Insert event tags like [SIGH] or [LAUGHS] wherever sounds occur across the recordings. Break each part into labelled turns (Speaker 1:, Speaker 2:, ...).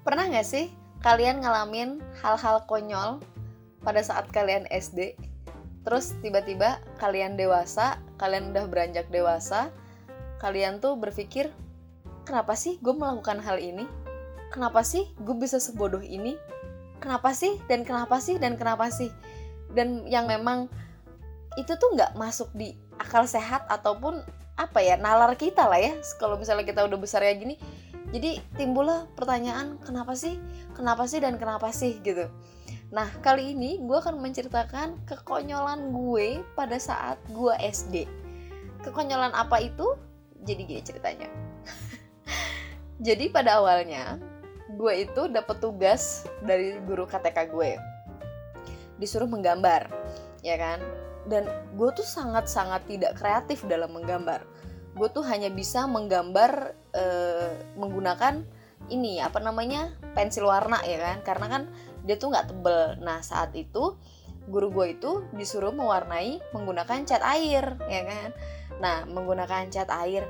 Speaker 1: Pernah nggak sih kalian ngalamin hal-hal konyol pada saat kalian SD? Terus tiba-tiba kalian dewasa, kalian udah beranjak dewasa, kalian tuh berpikir, kenapa sih gue melakukan hal ini? Kenapa sih gue bisa sebodoh ini? Kenapa sih dan kenapa sih dan kenapa sih? Dan yang memang itu tuh nggak masuk di akal sehat ataupun apa ya nalar kita lah ya kalau misalnya kita udah besar kayak gini jadi timbullah pertanyaan kenapa sih? Kenapa sih dan kenapa sih gitu. Nah kali ini gue akan menceritakan kekonyolan gue pada saat gue SD kekonyolan apa itu? Jadi gini ceritanya. [LAUGHS] Jadi pada awalnya gue itu dapat tugas dari guru KTK gue. Disuruh menggambar ya kan? Dan gue tuh sangat-sangat tidak kreatif dalam menggambar gue tuh hanya bisa menggambar uh, menggunakan ini apa namanya pensil warna ya kan? Karena kan dia tuh nggak tebel. Nah saat itu guru gue itu disuruh mewarnai menggunakan cat air ya kan? Nah menggunakan cat air.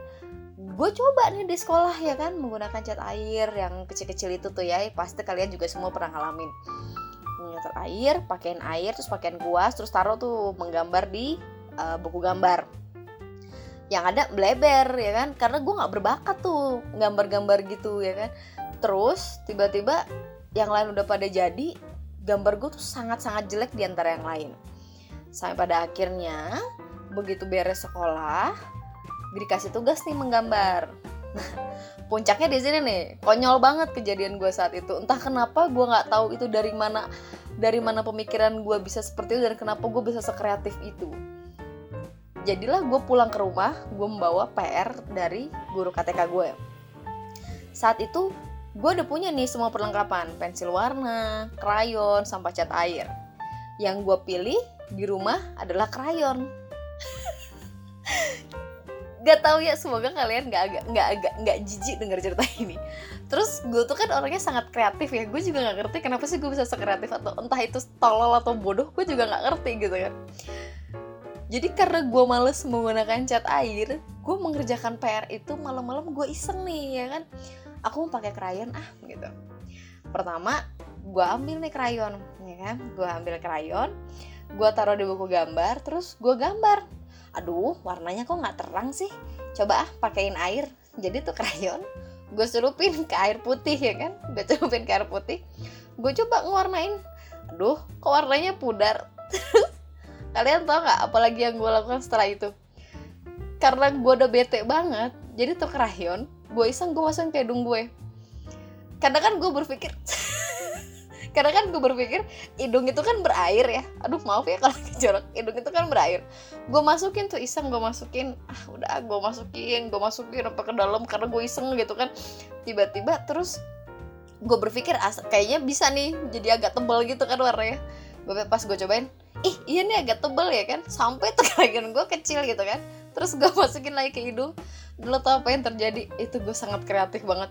Speaker 1: Gue coba nih di sekolah ya kan? Menggunakan cat air yang kecil-kecil itu tuh ya pasti kalian juga semua pernah ngalamin. Cat air pakaian air terus pakaian kuas terus taruh tuh menggambar di uh, buku gambar yang ada bleber ya kan? Karena gue nggak berbakat tuh gambar-gambar gitu ya kan? Terus tiba-tiba yang lain udah pada jadi gambar gue tuh sangat-sangat jelek di antara yang lain. Sampai pada akhirnya begitu beres sekolah dikasih tugas nih menggambar. [LAUGHS] Puncaknya di sini nih konyol banget kejadian gue saat itu. Entah kenapa gue nggak tahu itu dari mana dari mana pemikiran gue bisa seperti itu dan kenapa gue bisa sekreatif itu jadilah gue pulang ke rumah gue membawa PR dari guru KTK gue saat itu gue udah punya nih semua perlengkapan. Pensil warna krayon sampai cat air. Yang gue pilih di rumah adalah krayon. [LAUGHS] Gak tau ya semoga kalian gak agak nggak agak nggak jijik dengar cerita ini. Terus gue tuh kan orangnya sangat kreatif ya gue juga nggak ngerti kenapa sih gue bisa sekreatif atau entah itu tolol atau bodoh gue juga nggak ngerti gitu kan jadi karena gue males menggunakan cat air gue mengerjakan PR itu malam-malam gue iseng nih ya kan? Aku mau pakai krayon ah gitu. Pertama gue ambil nih krayon ya kan? Gue ambil krayon gue taruh di buku gambar terus gue gambar. Aduh warnanya kok nggak terang sih? Coba ah pakein air. Jadi tuh krayon gue celupin ke air putih ya kan? Gue celupin ke air putih. Gue coba ngewarnain. Aduh kok warnanya pudar [LAUGHS] kalian tau gak apalagi yang gue lakukan setelah itu? Karena gue udah bete banget jadi tuh krayon gue iseng gue masukin ke gue. Karena kan gue berpikir [LAUGHS] karena kan gue berpikir hidung itu kan berair ya. Aduh maaf ya kalau [LAUGHS] jorok hidung itu kan berair. Gue masukin tuh iseng gue masukin. Ah udah gue masukin gue masukin apa ke dalam karena gue iseng gitu kan. Tiba-tiba terus gue berpikir kayaknya bisa nih jadi agak tebal gitu kan warnanya. Pas gue cobain ih iya nih agak tebel ya kan? Sampai [LAUGHS] tekanan gue kecil gitu kan? Terus gue masukin lagi ke hidung. Dulu tau apa yang terjadi? Itu gue sangat kreatif banget.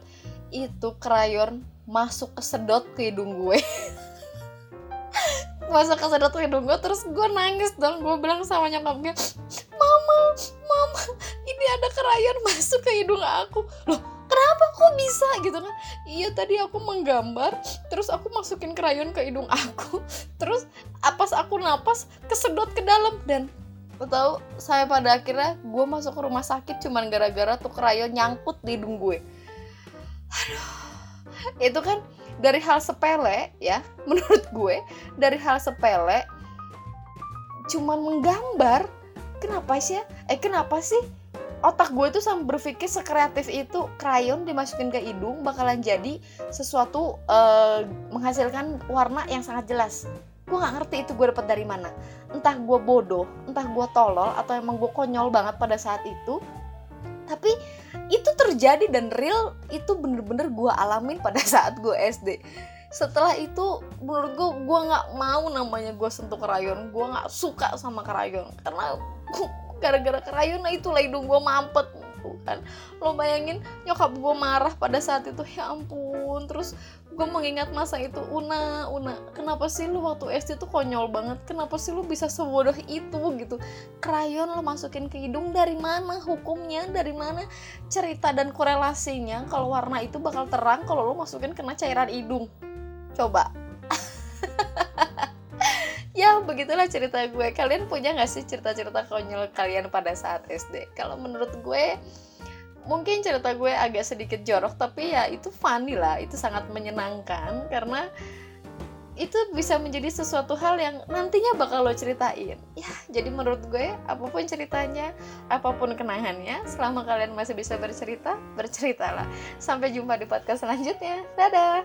Speaker 1: Itu krayon masuk ke sedot ke hidung gue. [LAUGHS] Masuk ke sedot ke hidung gue terus gue nangis dong. Gue bilang sama nyokapnya mama mama ini ada krayon masuk ke hidung aku. Loh kok bisa gitu kan? Iya tadi aku menggambar terus aku masukin krayon ke hidung aku [LAUGHS] terus pas aku napas kesedot ke dalam. Dan lo tau saya pada akhirnya gue masuk ke rumah sakit cuman gara-gara tuh krayon nyangkut di hidung gue. Aduh. Itu kan dari hal sepele ya [LAUGHS] menurut gue dari hal sepele cuman menggambar. Kenapa sih ya? Eh kenapa sih otak gue tuh sampai berpikir sekreatif itu krayon dimasukin ke hidung bakalan jadi sesuatu uh, menghasilkan warna yang sangat jelas. Gue nggak ngerti itu gue dapat dari mana. Entah gue bodoh entah gue tolol atau emang gue konyol banget pada saat itu. Tapi itu terjadi dan real itu bener-bener gue alamin pada saat gue SD setelah itu menurut gue gue nggak mau namanya gue sentuh krayon. Gue nggak suka sama krayon. Karena gara-gara krayon nah itulah hidung gue mampet lakukan lo bayangin nyokap gue marah pada saat itu ya ampun. Terus gue mengingat masa itu Una Una kenapa sih lu waktu SD tuh konyol banget? Kenapa sih lu bisa sebodoh itu? Gitu. Krayon lo masukin ke hidung dari mana hukumnya? Dari mana cerita dan korelasinya kalau warna itu bakal terang kalau lo masukin kena cairan hidung? Coba [LAUGHS] ya begitulah cerita gue. Kalian punya gak sih cerita-cerita konyol kalian pada saat SD kalau menurut gue mungkin cerita gue agak sedikit jorok tapi ya itu funny lah. Itu sangat menyenangkan karena itu bisa menjadi sesuatu hal yang nantinya bakal lo ceritain. Ya jadi menurut gue apa pun ceritanya apa pun kenangannya selama kalian masih bisa bercerita berceritalah sampai jumpa di podcast selanjutnya. Dadah